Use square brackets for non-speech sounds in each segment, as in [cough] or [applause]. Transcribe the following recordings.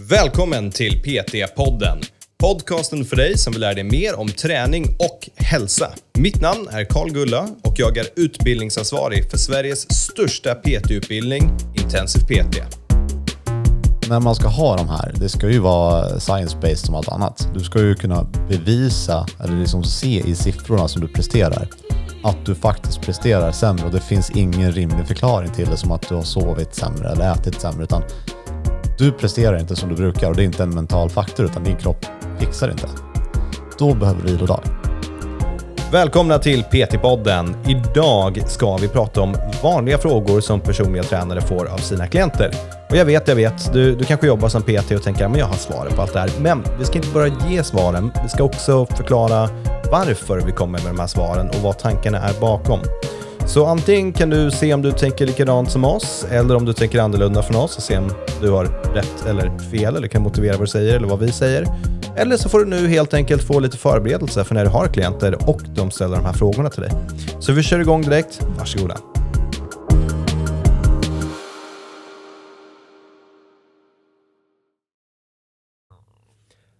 Välkommen till PT-podden. Podcasten för dig som vill lära dig mer om träning och hälsa. Mitt namn är Karl Gulla och jag är utbildningsansvarig för Sveriges största PT-utbildning, Intensiv PT. när man ska ha de här, det ska ju vara science-based som allt annat. Du ska ju kunna bevisa, eller liksom se i siffrorna som du presterar, att du faktiskt presterar sämre och det finns ingen rimlig förklaring till det som att du har sovit sämre eller ätit sämre. Utan du presterar inte som du brukar och det är inte en mental faktor utan din kropp fixar inte. Då behöver du vilodag. Välkomna till PT-podden. Idag ska vi prata om vanliga frågor som personliga tränare får av sina klienter. Och jag vet, jag vet, du, du kanske jobbar som PT och tänker att jag har svaret på allt det här. Men vi ska inte bara ge svaren, vi ska också förklara varför vi kommer med de här svaren och vad tankarna är bakom. Så antingen kan du se om du tänker likadant som oss eller om du tänker annorlunda från oss och se om du har rätt eller fel eller kan motivera vad du säger eller vad vi säger. Eller så får du nu helt enkelt få lite förberedelse för när du har klienter och de ställer de här frågorna till dig. Så vi kör igång direkt. Varsågoda.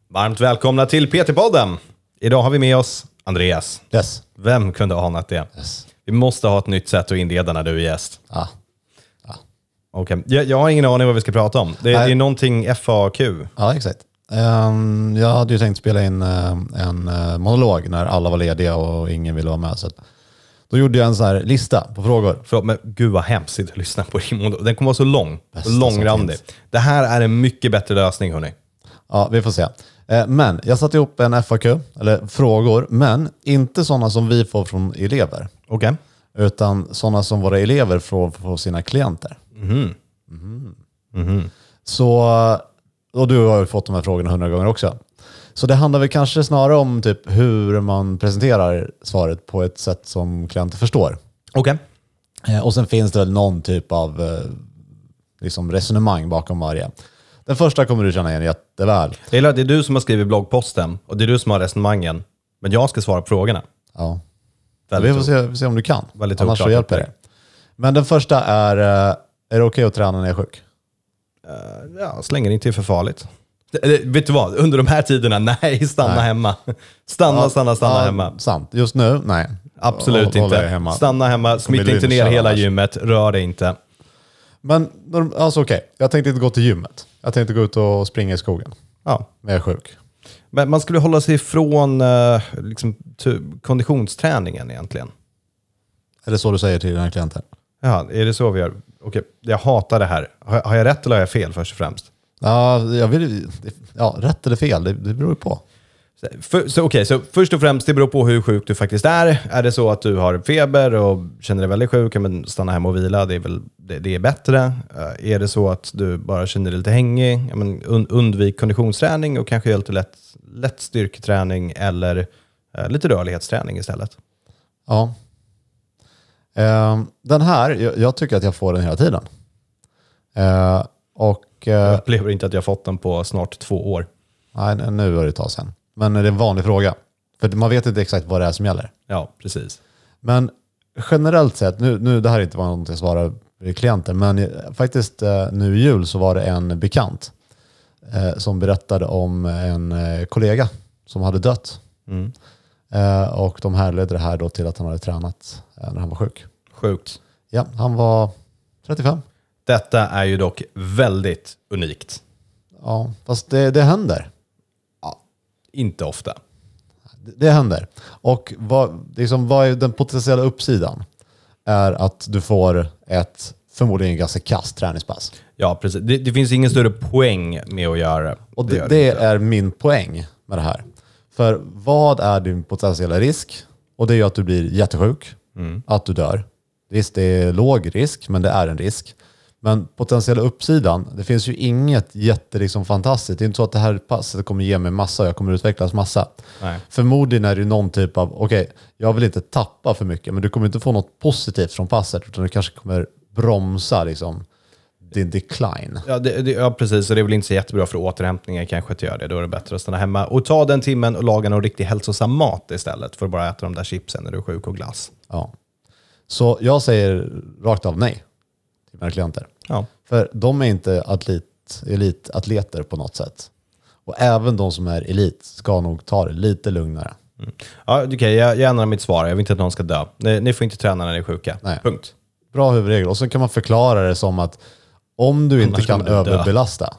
Varmt välkomna till PT-podden. Idag har vi med oss Andreas. Yes. Vem kunde ha anat det? yes. Vi måste ha ett nytt sätt att inleda när du är gäst. Ah. Okej. Jag, jag har ingen aning vad vi ska prata om. Det, det är någonting FAQ. Ja, exakt. Ehm, jag hade ju tänkt spela in eh, en eh, monolog när alla var lediga och ingen ville vara med. Så då gjorde jag en sån här lista på frågor. Förlåt, men gud vad hemskt att lyssna på din monolog. Den kommer vara så lång Bästa och långrandig. Det här är en mycket bättre lösning hörni. Ja, vi får se. Eh, Men jag satte ihop en FAQ, eller frågor, men inte sådana som vi får från elever. Okej? Utan sådana som våra elever får från sina klienter. Mhm. Så, och du har ju fått de här frågorna hundra gånger också. Så det handlar väl kanske snarare om typ hur man presenterar svaret på ett sätt som klienter förstår. Okej. Eh, Och sen finns det väl någon typ av eh, liksom resonemang bakom varje. Den första kommer du känna igen jätteväl. Det är du som har skrivit bloggposten och det är du som har resonemangen. Men jag ska svara på frågorna. Ja. Väldigt vi får se, se om du kan. Väldigt Annars så hjälper det. Men den första är, eh, är det okej att träna när jag är sjuk? Ja, slänger inte är för farligt. Eller, vet du vad? Under de här tiderna, [laughs] nej, stanna Nej. hemma. Stanna, stanna, stanna Ja, hemma. Sant. Just nu, nej. Absolut Håll- inte. Hemma. Stanna hemma, smitta inte ner hela annars. gymmet, rör dig inte. Men alltså okej, jag tänkte inte gå till gymmet. Jag tänkte gå ut och springa i skogen. Ja. Men jag är sjuk. Men man skulle hålla sig ifrån eh, liksom, konditionsträningen egentligen. Är det så du säger till dina klienter? Ja, är det så vi gör? Okej, jag hatar det här. Har, har jag rätt eller har jag fel först och främst? Ja, jag vill, ja rätt eller fel, det, det beror ju på. Så, för, så, först och främst, det beror på hur sjuk du faktiskt är. Är det så att du har feber och känner dig väldigt sjuk, men stanna hemma och vila, det är, väl, det, det är bättre. Eh, är det så att du bara känner dig lite hängig, ja, men un, undvik konditionsträning och kanske gör lite lätt, lätt styrketräning eller eh, lite rörlighetsträning istället. Ja. Ehm, den här, jag, jag tycker att jag får den hela tiden. Eh, och Jag upplever inte att jag fått den på snart två år. nej, nu var det ett tag sedan. Men det är en vanlig fråga. För man vet inte exakt vad det är som gäller. Ja, precis. Men generellt sett, nu, nu det här är inte vad något jag svarar klienter, men faktiskt eh, nu i jul så var det en bekant eh, som berättade om en eh, kollega som hade dött. Mm. Eh, och de härledde det här då till att han hade tränat eh, när han var sjuk. Sjukt. Ja, han var 35. Detta är ju dock väldigt unikt. Ja, fast det, det händer. Inte ofta. Det, händer. Och vad, liksom, vad är den potentiella uppsidan? Är att du får ett förmodligen ganska kast träningspass. Ja, precis. Det, det finns ingen större poäng med att göra det. Och det, det är min poäng med det här. För vad är din potentiella risk? Och det är ju att du blir jättesjuk, att du dör. Visst, det är låg risk, men det är en risk. Men potentiella uppsidan, det finns ju inget jätte liksom, fantastiskt. Det är inte så att det här passet kommer ge mig massa och jag kommer utvecklas massa. Nej. Förmodligen är det någon typ av, okej, jag vill inte tappa för mycket, men du kommer inte få något positivt från passet, utan du kanske kommer bromsa liksom, din decline. Ja, det, det, ja, precis. Och det är väl inte så jättebra för återhämtningen kanske att göra det. Då är det bättre att stanna hemma och ta den timmen och laga någon riktigt hälsosam mat istället för att bara äta de där chipsen när du är sjuk och glass. Ja. Så jag säger rakt av nej klienter. Ja. För de är inte atlet, elit, elitatleter på något sätt. Och även de som är elit ska nog ta det lite lugnare. Ja, okej, jag, jag ändrar mitt svar. Jag vill inte att någon ska dö. Ni, ni får inte träna när ni är sjuka. Nej. Punkt. Bra huvudregel. Och så kan man förklara det som att om du inte Annars kan kommer du dö. överbelasta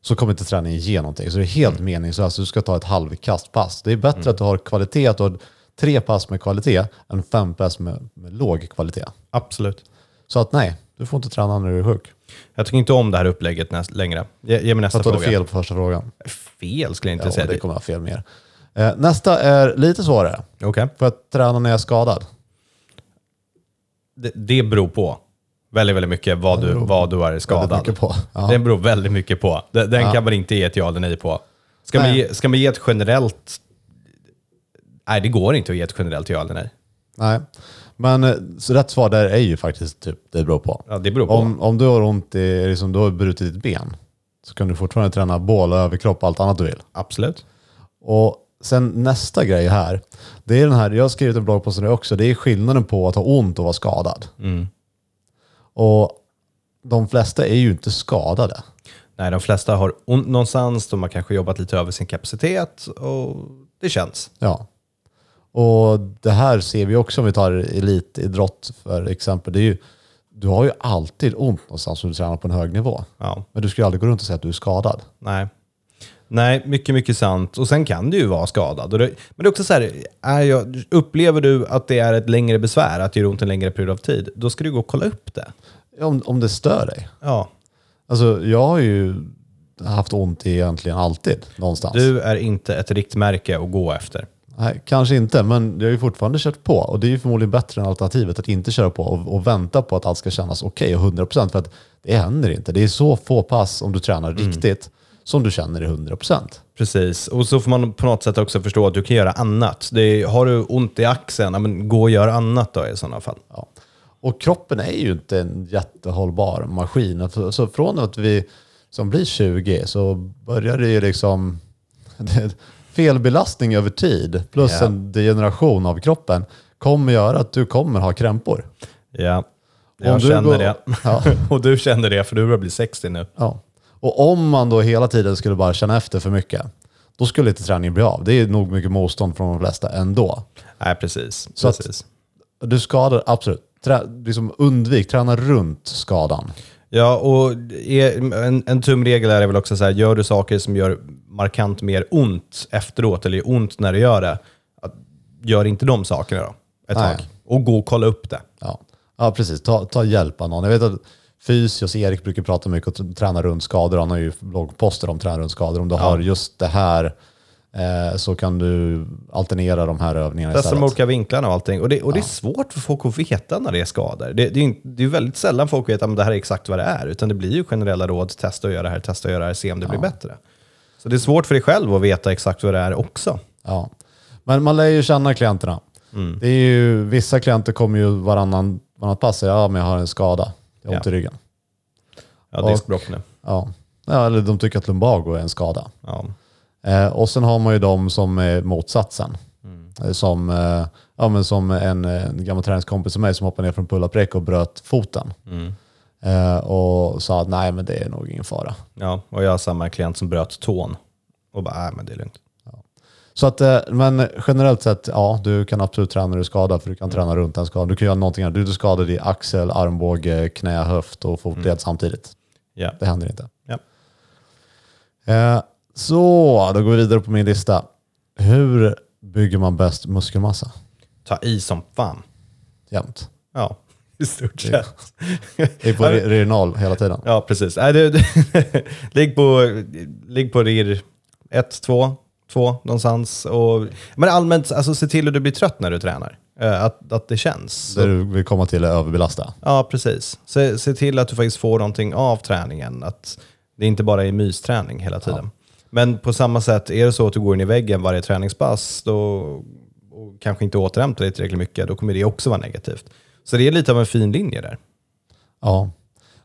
så kommer inte träningen ge någonting. Så det är helt Mm. meningslöst. Du ska ta ett halvkastpass. Det är bättre att du har kvalitet, att du har tre pass med kvalitet än fem pass med, med låg kvalitet. Absolut. Så att nej, du får inte träna när du är sjuk. Jag tycker inte om det här upplägget näst, längre. Ge, ge mig nästa Jag tog fråga. fel på första frågan. Fel skulle jag inte Ja, säga. det kommer jag ha fel mer. Eh, nästa är lite svårare. Okej. För att träna när jag är skadad. Det, det beror på väldigt, väldigt mycket vad du, vad du är skadad. på. Ja. Den beror väldigt mycket på. Den, den Ja. kan man inte ge ett ja eller nej på. Ska man, Nej. ge, ska man ge ett generellt... Nej, det går inte att ge ett generellt ja eller nej. Nej. Men eh, så rätt svar där är ju faktiskt typ, det beror på. Ja, det beror på. Om, om du har ont i, liksom, du har brutit ditt ben så kan du fortfarande träna bål, överkropp och allt annat du vill. Absolut. Och sen nästa grej här, det är den här, jag har skrivit en bloggpost det också, det är skillnaden på att ha ont och vara skadad. Mm. Och de flesta är ju inte skadade. Nej, de flesta har ont någonstans, de har kanske jobbat lite över sin kapacitet och det känns. Ja. Och det här ser vi också om vi tar elitidrott för exempel. Det är ju, du har ju alltid ont någonstans om du tränar på en hög nivå. Ja, Men du ska ju aldrig gå runt och säga att du är skadad. nej. Nej, mycket, mycket sant. Och sen kan du ju vara skadad. Det, men det är också så här, är jag, upplever du att det är ett längre besvär, att det gör ont en längre period av tid, då ska du gå och kolla upp det. Om, om det stör dig. Ja, Alltså jag har ju haft ont i egentligen alltid någonstans. du är inte ett riktmärke att gå efter. Nej, kanske inte, men jag har ju fortfarande kört på. Och det är ju förmodligen bättre än alternativet att inte köra på och, och vänta på att allt ska kännas okej och 100% för att det händer inte. Det är så få pass om du tränar riktigt som du känner i 100%. Precis, och så får man på något sätt också förstå att du kan göra annat. Det är, har du ont i axeln, ja, men gå och gör annat då i sådana fall. Ja. Och kroppen är ju inte en jättehållbar maskin. Så så från att vi som blir 20 så börjar det ju liksom [laughs] det, felbelastning över tid plus Ja. en degeneration av kroppen kommer göra att du kommer ha krämpor. Ja, Om jag du känner går- det. Ja. [laughs] och du känner det, för du börjar bli 60 nu. Ja. Och om man då hela tiden skulle bara känna efter för mycket, då skulle inte träningen bli av. Det är nog mycket motstånd från de flesta ändå. Nej, precis. Så precis. Du skadar, absolut. Trä, liksom undvik, träna runt skadan. Ja, och en, en tumregel är väl också så här, gör du saker som gör markant mer ont efteråt, eller gör ont när du gör det, gör inte de sakerna då, ett Nej. tag. Och gå och kolla upp det. Ja, ja precis. Ta, ta hjälp av någon. Jag vet att Fysios Erik brukar prata mycket om träna runt skador. Han har ju bloggposter om träna runt skador. Om du har just det här eh, så kan du alternera de här övningarna Testa de istället. olika vinklarna och allting. Och, det, och det är svårt för folk att veta när det är skador. Det, det, är, inte- det är väldigt sällan folk vet att det här är exakt vad det är. Utan det blir ju generella råd, testa att göra det här, testa att göra det här, se om det blir bättre. Så det är svårt för dig själv att veta exakt vad det är också. Ja. Men man lär ju känna klienterna. Mm. Det är ju, vissa klienter kommer ju varannan, varannat pass säger ja men jag har en skada. Jag har ont Ja. i ryggen. Ja, diskbråck nu. Ja. ja, eller de tycker att lumbago är en skada. Ja. Eh, och sen har man ju de som är motsatsen. Eh, Som, eh, ja, men som en, en gammal träningskompis som mig som hoppade ner från pull-up-räck och bröt foten. Eh, och sa att nej men det är nog ingen fara. ja, och jag har samma klient som bröt tån. Och bara, nej men det är lugnt. Så att, eh, men generellt sett, ja du kan absolut träna när du är skadad för du kan träna runt en skada. Du kan göra någonting annat. Du är skadad i axel, armbåge, knä, höft och fotled samtidigt. Ja. Det händer inte. Ja. Eh, så, då går vi vidare på min lista. Hur bygger man bäst muskelmassa? Ta i som fan. Jämt. Ja, i stort sett. Det är på Ja, re- renal hela tiden. Ja, precis. Nej, du, du, [laughs] ligg, på, ligg på RIR 1, 2, 2 någonstans. Och, men allmänt, alltså, se till att du blir trött när du tränar. Eh, Att, att det känns. Det du vill komma till är överbelasta. Ja, precis. Se, se till att du faktiskt får någonting av träningen. Att det inte bara är mysträning hela tiden. Men på samma sätt, är det så att du går in i väggen varje träningspass då, och kanske inte återhämtar dig tillräckligt mycket, då kommer det också vara negativt. Så det är lite av en fin linje där. Ja.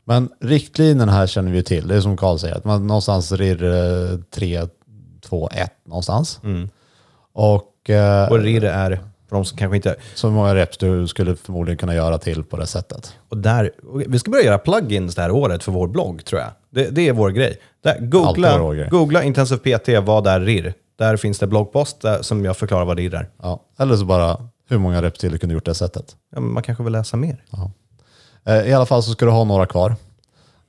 Men riktlinjen här känner vi ju till. Det är som Karl säger, att man någonstans RIR eh, 3, 2, 1 någonstans. Och, eh, Och RIR är För de som kanske inte... Så många reps du skulle förmodligen kunna göra till på det sättet. Och där, vi ska börja göra plugins det här året för vår blogg, tror jag. Det, det är vår grej. Där, googla, vår grej. googla Intensive PT, vad är RIR? Där finns det bloggpost där, som jag förklarar vad RIR är. Ja. Eller så bara hur många du kunde gjort det sättet. Ja, man kanske vill läsa mer. Eh, I alla fall så ska du ha några kvar.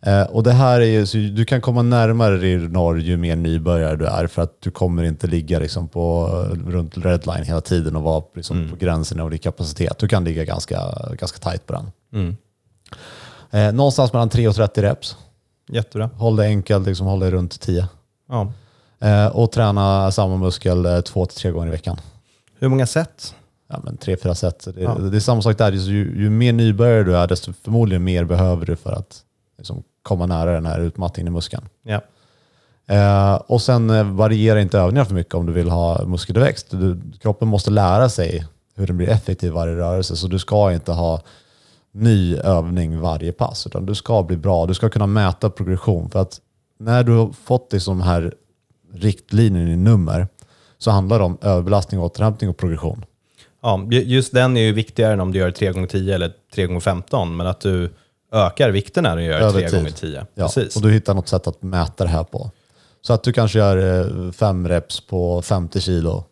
Eh, Och det här är ju, så du kan komma närmare RIR norr ju mer nybörjare du är för att du kommer inte ligga liksom på, runt redline hela tiden och vara liksom på gränsen av din kapacitet. Du kan ligga ganska, ganska tight på den. Eh, någonstans mellan 3 och 30 reps. Jättebra. Håll det enkelt, liksom håll det runt 10. Ja. Eh, och träna samma muskel eh, två till tre gånger i veckan. Hur många set? Ja, men tre, fyra set. Det, Ja. det är samma sak där. Ju, ju mer nybörjare du är, desto förmodligen mer behöver du för att liksom, komma nära den här utmattningen i muskeln. Ja. Eh, och sen eh, variera inte övningar för mycket om du vill ha muskeltillväxt. Du, kroppen måste lära sig hur den blir effektiv i varje rörelse, så du ska inte ha ny övning varje pass, utan du ska bli bra. Du ska kunna mäta progression. För att när du har fått liksom här riktlinjen i nummer så handlar det om överbelastning, återhämtning och progression. Ja, ju- just den är ju viktigare än om du gör 3x10 eller 3x15, men att du ökar vikten när du gör Över tid. 3x10. Ja, Precis. och du hittar något sätt att mäta det här på. Så att du kanske gör eh, fem reps på 50 kilo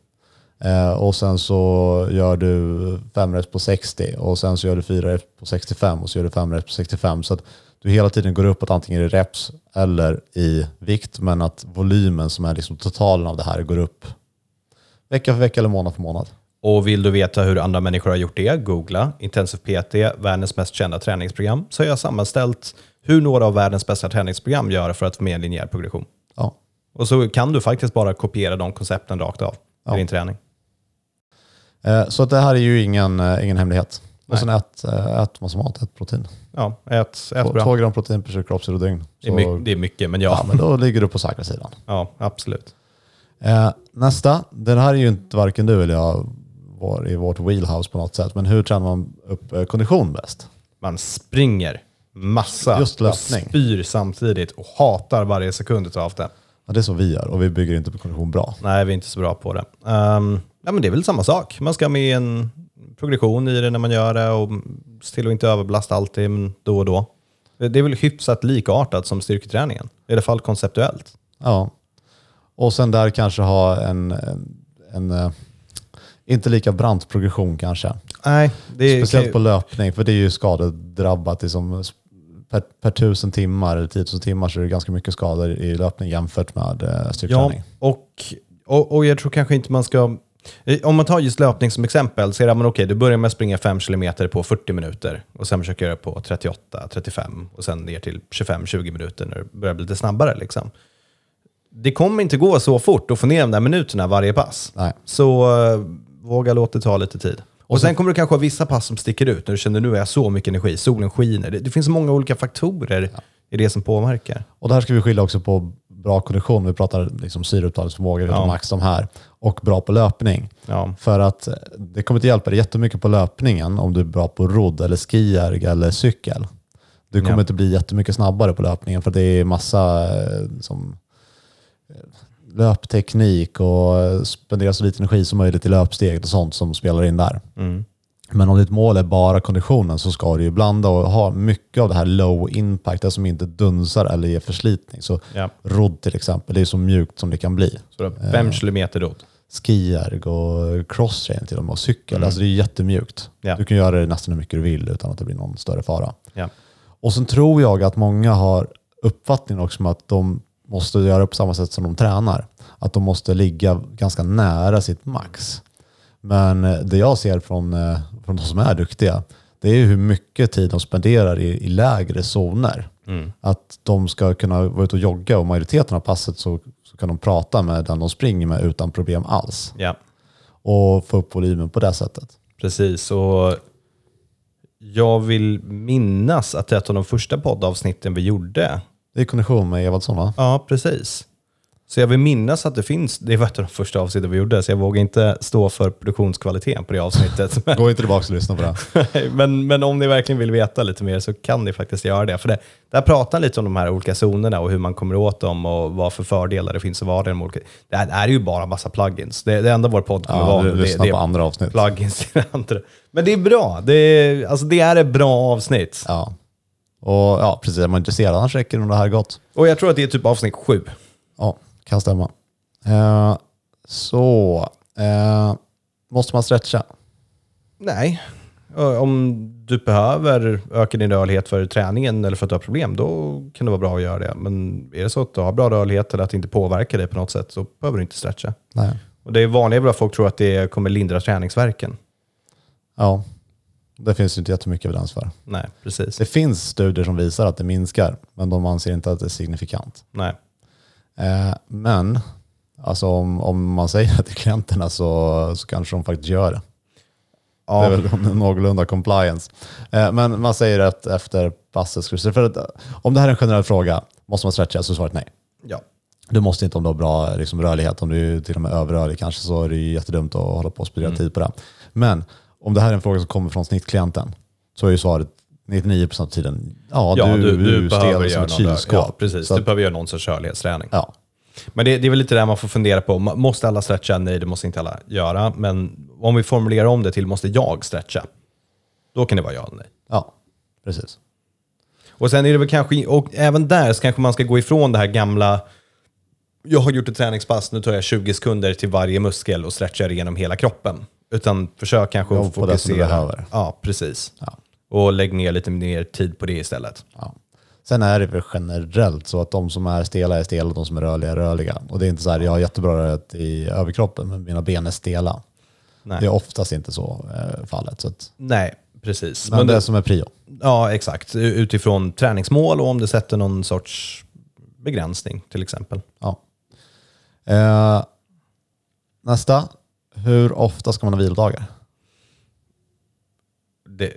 eh, och sen så gör du fem reps på 60 och sen så gör du fyra reps på 65 och så gör du fem reps på 65. Så att du hela tiden går uppåt antingen i reps eller i vikt men att volymen som är liksom totalen av det här går upp vecka för vecka eller månad för månad. Och vill du veta hur andra människor har gjort det, googla Intensive PT, världens mest kända träningsprogram, så har jag sammanställt hur några av världens bästa träningsprogram gör för att få mer linjär progression. Ja. Och så kan du faktiskt bara kopiera de koncepten rakt av Ja. i din träning. Eh, Så att det här är ju ingen, eh, ingen hemlighet. Och Nej. sen ät, eh, ät massa mat, ät protein. Ja, ät, ät bra. två gram protein per kroppskilodygn. Det är, mycket, det är mycket, men ja. Ja, men då ligger du på säkra sidan. [laughs] Ja, absolut. Eh, nästa, den här är ju inte varken du eller jag var i vårt wheelhouse på något sätt, men hur tränar man upp eh, kondition bäst? Man springer massa Just och löpning. spyr samtidigt och hatar varje sekund av det. Ja, det är så vi gör och vi bygger inte på kondition bra. Nej, vi är inte så bra på det. Um, ja, men det är väl samma sak. Man ska ha med en progression i det när man gör det och se till att inte överbelasta alltid men då och då. Det är väl hyfsat likartat som styrketräningen, i alla fall konceptuellt. Ja. Och sen där kanske ha en, en, en eh, inte lika brant progression kanske. Nej, det är, Speciellt på löpning, för det är ju skadedrabbat. Liksom, per, per tusen timmar, eller 10 000 timmar, så är det ganska mycket skador i löpning jämfört med eh, Ja, styrketräning. och, och, och jag tror kanske inte man ska... eh, Om man tar just löpning som exempel, så är det okej, du börjar med att springa 5 km på 40 minuter och sen försöker göra på 38, 35 och sen ner till 25-20 minuter när det börjar bli lite snabbare. Liksom. Det kommer inte gå så fort att få ner de där minuterna varje pass. Nej. Så eh, våga låta det ta lite tid. Och sen kommer du kanske ha vissa pass som sticker ut när du känner nu har jag så mycket energi, solen skiner. Det, det finns många olika faktorer i det som påverkar. Och där ska vi skilja också på bra kondition, vi pratar liksom syreupptagningsförmåga, Ja. ja. max de här, och bra på löpning. Ja. För att det kommer inte hjälpa dig jättemycket på löpningen om du är bra på rodd eller skierg eller cykel. Du kommer Ja. inte bli jättemycket snabbare på löpningen för det är massa eh, som, eh, löpteknik och eh, spendera så lite energi som möjligt i löpsteg och sånt som spelar in där. Mm. Men om ditt mål är bara konditionen så ska du ju blanda och ha mycket av det här low impact, det som inte dunsar eller ger förslitning. Så Ja. rodd till exempel, det är så mjukt som det kan bli. Så då, fem kilometer rodd. Skierg och crosstrain till och med och cykel, alltså det är jättemjukt. Ja. Du kan göra det nästan hur mycket du vill utan att det blir någon större fara. Ja. Och sen tror jag att många har uppfattningen också att de måste göra på samma sätt som de tränar. Att de måste ligga ganska nära sitt max. Men eh, det jag ser från, eh, från de som är duktiga, det är hur mycket tid de spenderar i, i lägre zoner. Mm. Att de ska kunna vara ute och jogga och majoriteten av passet så, så kan de prata med den de springer med utan problem alls. ja, Och få upp volymen på det sättet. precis. Och jag vill minnas att ett av de första poddavsnitten vi gjorde, Det är kondition med Evaldsson va? ja precis, Så jag vill minnas att det finns, det var ett av de första avsnitten vi gjorde, så jag vågar inte stå för produktionskvaliteten på det avsnittet. Men, [laughs] Gå inte tillbaka och lyssna på det. men, men om ni verkligen vill veta lite mer så kan ni faktiskt göra det. För det, där pratar lite om de här olika zonerna och hur man kommer åt dem och vad för fördelar det finns att vara i de olika. Det här är ju bara massa plugins. Det, det enda vår podd kommer Ja, vara du det, på andra avsnitt. plugins andra. Men det är bra. Det är, alltså det är ett bra avsnitt. Ja. Och ja, precis. Är man intresserad annars räcker det nog det här gott. Och jag tror att det är typ avsnitt sju. Ja, kan stämma. Eh, så, eh, måste man stretcha? Nej. Om du behöver öka din rörlighet för träningen eller för att du har problem, då kan det vara bra att göra det. Men är det så att du har bra rörlighet eller att det inte påverkar dig på något sätt, så behöver du inte stretcha. Nej. Och det är vanligare att folk tror att det kommer lindra träningsverken. Ja, det finns ju inte jättemycket evidens för. Nej, precis. Det finns studier som visar att det minskar, men de anser inte att det är signifikant. Nej. Eh, men alltså om, om man säger det till klienterna så, så kanske de faktiskt gör det. Det är Ja, väl någorlunda compliance. Eh, men man säger att efter passet, för att, om det här är en generell fråga, måste man stretcha? Så är svaret nej. ja. Du måste inte om du har bra liksom, rörlighet, om du är till och med överrörlig kanske så är det ju jättedumt att hålla på och spendera Mm. tid på det. Men om det här är en fråga som kommer från snittklienten så är ju svaret 99% av tiden, ja, ja du, du, du, behöver stel som göra ett. Ja, precis. Så du att, behöver göra någon sorts rörlighetsträning. ja, Men det, det är väl lite det man får fundera på. Måste alla stretcha? Nej, det måste inte alla göra. Men om vi formulerar om det till måste jag stretcha? Då kan det vara ja eller nej. ja, precis. Och sen är det väl kanske, och även där så kanske man ska gå ifrån det här gamla, jag har gjort ett träningspass, nu tar jag 20 sekunder till varje muskel och stretchar igenom hela kroppen. Utan försök kanske att på det som du fokusera. behöver. Ja, precis. Ja. Och lägg ner lite mer tid på det istället. Ja. Sen är det väl generellt så att de som är stela är stela och de som är rörliga är rörliga. Och det är inte så här, jag har jättebra rörlighet i överkroppen men mina ben är stela. Nej, Det är oftast inte så eh, fallet. Så att, Nej precis. men Men det det, som är prio. ja, exakt. Utifrån träningsmål och om det sätter någon sorts begränsning till exempel. Ja. Eh, nästa. Hur ofta ska man ha vilodagar? Det,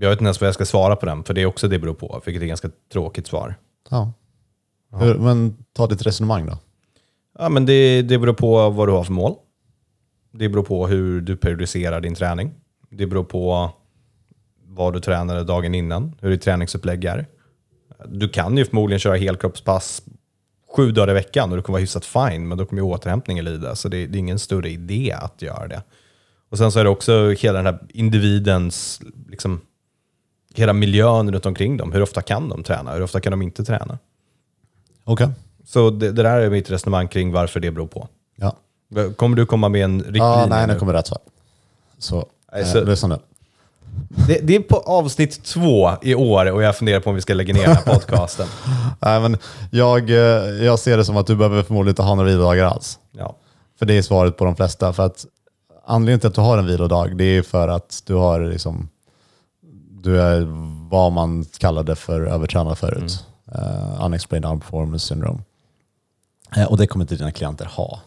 jag vet inte ens vad jag ska svara på den, för det är också det beror på, vilket är ett ganska tråkigt svar. Ja. Hur, men ta ditt resonemang då. Ja, men det, det beror på vad du har för mål. Det beror på hur du periodiserar din träning. Det beror på vad du tränade dagen innan, hur ditt träningsupplägg är. Du kan ju förmodligen köra helkroppspass sju dagar i veckan och du kommer vara hyfsat fine, men då kommer ju återhämtningen lida. Så det, det är ingen större idé att göra det. Och sen så är det också hela den här individens, liksom, hela miljön runt omkring dem. Hur ofta kan de träna? Hur ofta kan de inte träna? Okej. Så det, det där är mitt resonemang kring varför det beror på. Ja. Kommer du komma med en riktlinje? ja, nej, nu? kommer rätt svar. Så, eh, så- lyssna nu. Det, det är på avsnitt två i år och jag funderar på om vi ska lägga ner den här [laughs] podcasten. Nej, men jag, eh, jag ser det som att du behöver förmodligen inte ha några vilodagar alls. Ja. För det är svaret på de flesta. För att anledningen till att du har en vilodag, det är för att du har liksom, du är vad man kallade för övertränad förut. Uh, unexplained arm performance syndrome. Eh, och det kommer inte dina klienter ha.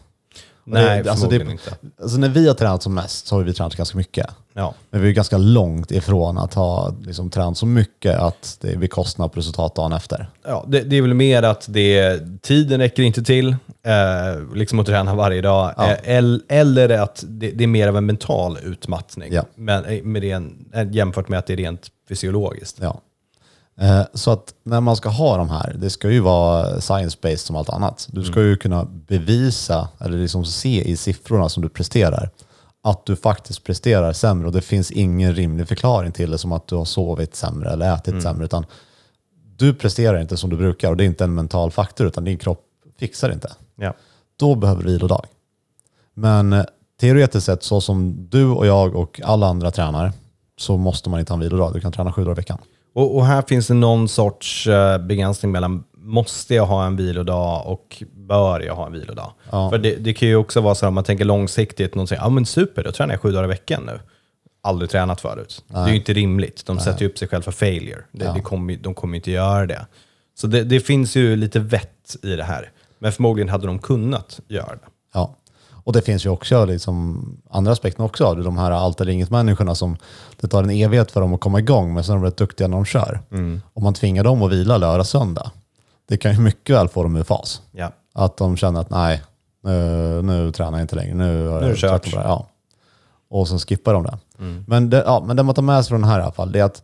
Nej, det- alltså det- inte. Alltså när vi har tränat som mest så har vi tränat ganska mycket. Ja. Men vi är ganska långt ifrån att ha liksom, tränat så mycket att det blir kostnad på resultat dagen efter. Ja, det, det är väl mer att det, tiden räcker inte till eh, liksom att träna varje dag. Ja. Eh, el- eller att det, det är mer av en mental utmattning Ja. men, eh, med ren, eh, jämfört med att det är rent fysiologiskt. Ja. Eh, Så att när man ska ha de här, det ska ju vara science-based som allt annat. Du ska ju kunna bevisa, eller liksom se i siffrorna som du presterar, att du faktiskt presterar sämre och det finns ingen rimlig förklaring till det som att du har sovit sämre eller ätit sämre. Utan du presterar inte som du brukar och det är inte en mental faktor utan din kropp fixar inte. Ja. Då behöver du vilodag. Men eh, teoretiskt sett, så som du och jag och alla andra tränar, så måste man inte ha en vilodag. Du kan träna sju dagar i veckan. Och, och här finns det någon sorts eh, begränsning mellan måste jag ha en vilodag och bör jag ha en vilodag? Ja. För det, det kan ju också vara så om man tänker långsiktigt, någon säger ja men super, då tränar jag sju dagar i veckan nu. Aldrig tränat förut. Det är ju inte rimligt. De sätter ju upp sig själva för failure. Det, Ja. det kommer, de kommer ju inte göra det. Så det, det finns ju lite vett i det här. Men förmodligen hade de kunnat göra det. Och det finns ju också liksom andra aspekter också det. De här allt eller inget-människorna som det tar en evighet för dem att komma igång, men så är de rätt duktiga när de kör. Om man tvingar dem att vila lördag, söndag, det kan ju mycket väl få dem ur fas. Ja. Att de känner att nej, nu, nu tränar jag inte längre. Nu, har det jag kört. det. Ja. Och så skippar de det. Mm. Men, det ja, men det man tar med sig från den här i alla fall, det är att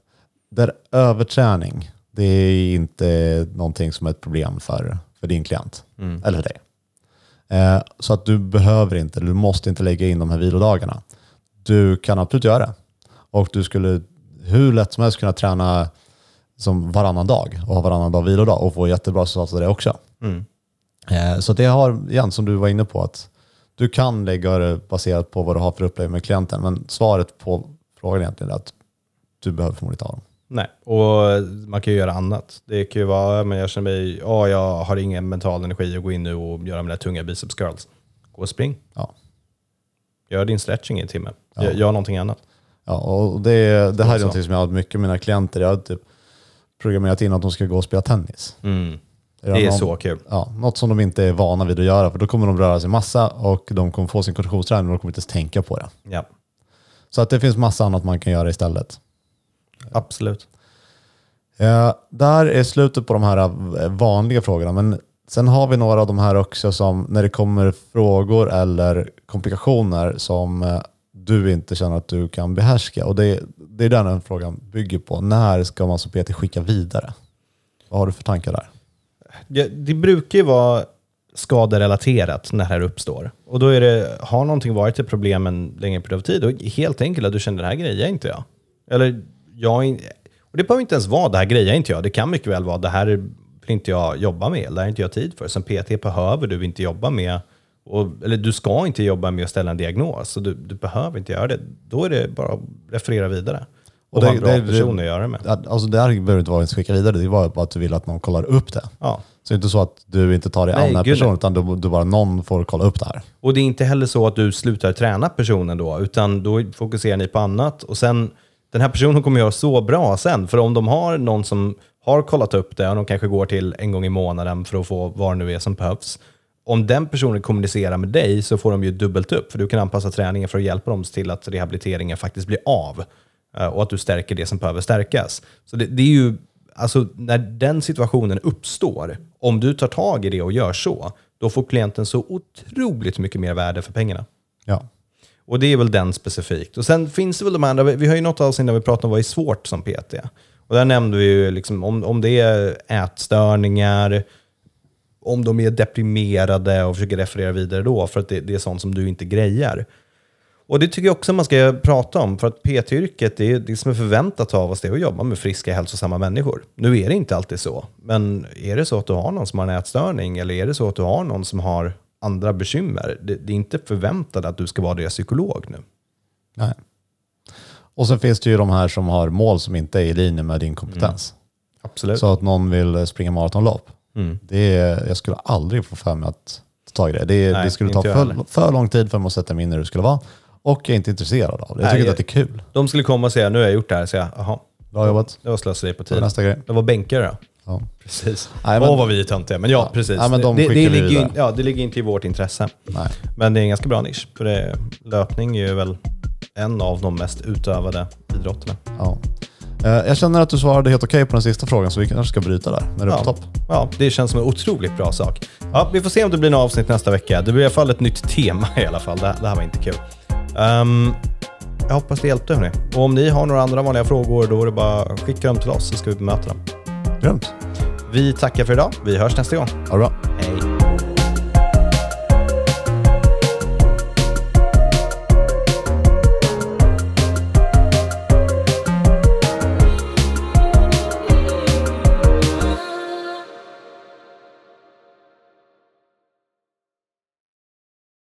där överträning, det är inte någonting som är ett problem för, för din klient. Mm. Eller för dig. Eh, så att du behöver inte, du måste inte lägga in de här vilodagarna. Du kan absolut göra det. Och du skulle hur lätt som helst kunna träna som varannan dag och ha varannan dag vilodag och få jättebra resultat av det också. Mm. Eh, Så det har, igen som du var inne på, att du kan lägga det baserat på vad du har för upplägg med klienten. Men svaret på frågan egentligen är att du behöver förmodligen ha dem. Nej, och man kan ju göra annat. Det kan ju vara, men jag känner mig, ja, jag har ingen mental energi att gå in nu och göra mina tunga biceps curls. Gå och spring. Ja. Gör din stretching i en timme. Gör, gör någonting annat. Ja, och det, det här är någonting som jag har mycket med mina klienter. Jag har typ programmerat in att de ska gå och spela tennis. Mm. Det Det är någon- så kul. Ja, något som de inte är vana vid att göra, för då kommer de röra sig massa och de kommer få sin konditionsträning och de kommer inte ens tänka på det. Ja, Så att det finns massa annat man kan göra istället. Absolut. Eh, där är slutet på de här eh, vanliga frågorna, men sen har vi några av de här också som när det kommer frågor eller komplikationer som eh, du inte känner att du kan behärska. Och det, det är den här frågan bygger på. När ska man som PT skicka vidare? Vad har du för tankar där? Ja, det brukar ju vara skaderelaterat när det här uppstår. Och då är det, har någonting varit ett problem en längre period av tid, då det helt enkelt att du känner det här grejer inte jag. Eller jag, är och det behöver inte ens vara det här grejer inte jag. Det kan mycket väl vara det här vill inte jag jobba med, det här har inte jag tid för. Som PT behöver du inte jobba med, och, eller du ska inte jobba med att ställa en diagnos, så du, du behöver inte göra det. Då är det bara att referera vidare. Och, Och det- en bra det- person att göra det med. Alltså det här behöver inte vara att skicka vidare, det var bara att du vill att någon kollar upp det. Ja. Så det är inte så att du inte tar dig an den här personen, utan du, du bara någon får kolla upp det här. Och det är inte heller så att du slutar träna personen då, utan då fokuserar ni på annat. Och sen, den här personen kommer göra så bra sen, för om de har någon som har kollat upp det och de kanske går till en gång i månaden för att få vad det nu är som behövs. Om den personen kommunicerar med dig så får de ju dubbelt upp, för du kan anpassa träningen för att hjälpa dem till att rehabiliteringen faktiskt blir av. Eh, och att du stärker det som behöver stärkas. Så det, det är ju, alltså när den situationen uppstår, om du tar tag i det och gör så, då får klienten så otroligt mycket mer värde för pengarna. Ja. Och det är väl den specifikt. Och sen finns det väl de andra, vi har ju något avsnitt där vi pratar om vad är svårt som PT. Och där nämnde vi ju liksom om, om det är ätstörningar, om de är deprimerade och försöker referera vidare då, för att det, det är sånt som du inte grejar. Och det tycker jag också man ska prata om, för att PT-yrket, det är det som är förväntat av oss, det är att jobba med friska, hälsosamma människor. Nu är det inte alltid så, men är det så att du har någon som har en ätstörning, eller är det så att du har någon som har andra bekymmer, det, det är inte förväntat att du ska vara deras psykolog nu. Nej. Och sen finns det ju de här som har mål som inte är i linje med din kompetens. Absolut. Så att någon vill springa maratonlopp. Mm. Det är, jag skulle aldrig få för mig att ta tag i det. Det, Nej, det skulle ta för, för lång tid för mig att sätta mig in i hur det skulle vara. Och jag är inte intresserad av det. Jag tycker inte att det är kul. De skulle komma och säga, nu har jag gjort det här, jag, jaha, Bra jobbat. det var slöseri på tid. nästa grej. Det var bänkare då. Ja. Precis. Åh men- vad vi är töntiga. Men ja, Ja. precis. Nej, men de det, det, ligger vidare. ja, det ligger inte i vårt intresse. Nej. Men det är en ganska bra nisch. För det, löpning är ju väl en av de mest utövade idrotterna. Ja. Eh, Jag känner att du svarade helt okej på den sista frågan så vi kanske ska bryta där när du är Ja. på topp. Ja, det känns som en otroligt bra sak. Ja, vi får se om det blir något avsnitt nästa vecka. Det blir i alla fall ett nytt tema [laughs] i alla fall. Det, det här var inte kul. Ehm, jag hoppas det hjälpte hörni. Och om ni har några andra vanliga frågor, då är det bara att skicka dem till oss så ska vi bemöta dem. Grymt. Vi tackar för idag. Vi hörs nästa gång. Ha det bra.